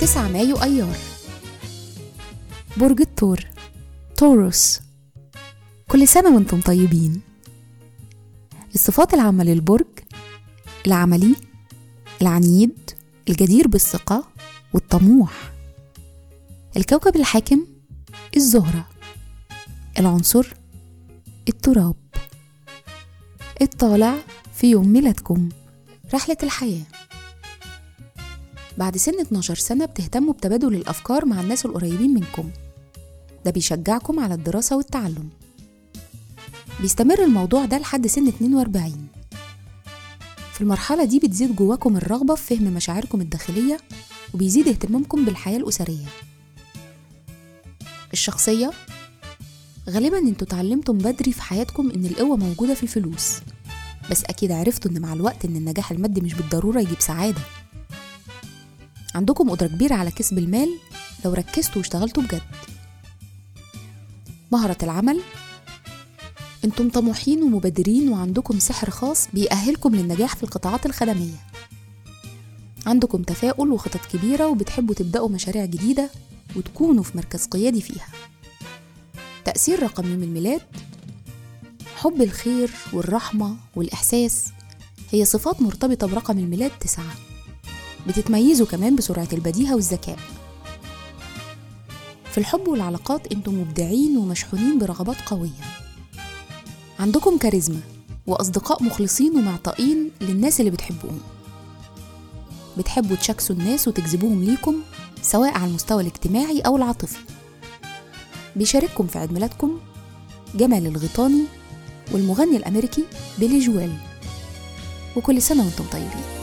9 مايو أيار. برج الثور توروس كل سنة وأنتم طيبين. الصفات العامة للبرج العملي العنيد الجدير بالثقة والطموح. الكوكب الحاكم الزهرة. العنصر التراب. الطالع في يوم ميلادكم رحلة الحياة. بعد سن 12 سنة بتهتموا بتبادل الأفكار مع الناس القريبين منكم. ده بيشجعكم على الدراسة والتعلم. بيستمر الموضوع ده لحد سن 42 في المرحلة دي بتزيد جواكم الرغبة في فهم مشاعركم الداخلية وبيزيد اهتمامكم بالحياة الأسرية. الشخصية؟ غالبا أنتوا اتعلمتم بدري في حياتكم إن القوة موجودة في الفلوس. بس أكيد عرفتوا إن مع الوقت إن النجاح المادي مش بالضرورة يجيب سعادة. عندكم قدرة كبيرة على كسب المال لو ركزتوا واشتغلتوا بجد. مهرة العمل. أنتم طموحين ومبادرين وعندكم سحر خاص بيأهلكم للنجاح في القطاعات الخدمية. عندكم تفاؤل وخطط كبيرة وبتحبوا تبدأوا مشاريع جديدة وتكونوا في مركز قيادي فيها. تأثير رقم يوم الميلاد. حب الخير والرحمة والإحساس هي صفات مرتبطة برقم الميلاد تسعة. بتتميزوا كمان بسرعة البديهة والذكاء. في الحب والعلاقات أنتم مبدعين ومشحونين برغبات قوية. عندكم كاريزما وأصدقاء مخلصين ومعطائين للناس اللي بتحبوهم بتحبوا تشكسوا الناس وتجذبوهم ليكم سواء على المستوى الاجتماعي أو العاطفي. بيشارككم في عيد ميلادكم جمال الغيطاني والمغني الأمريكي بيلي جويل وكل سنة وأنتم طيبين.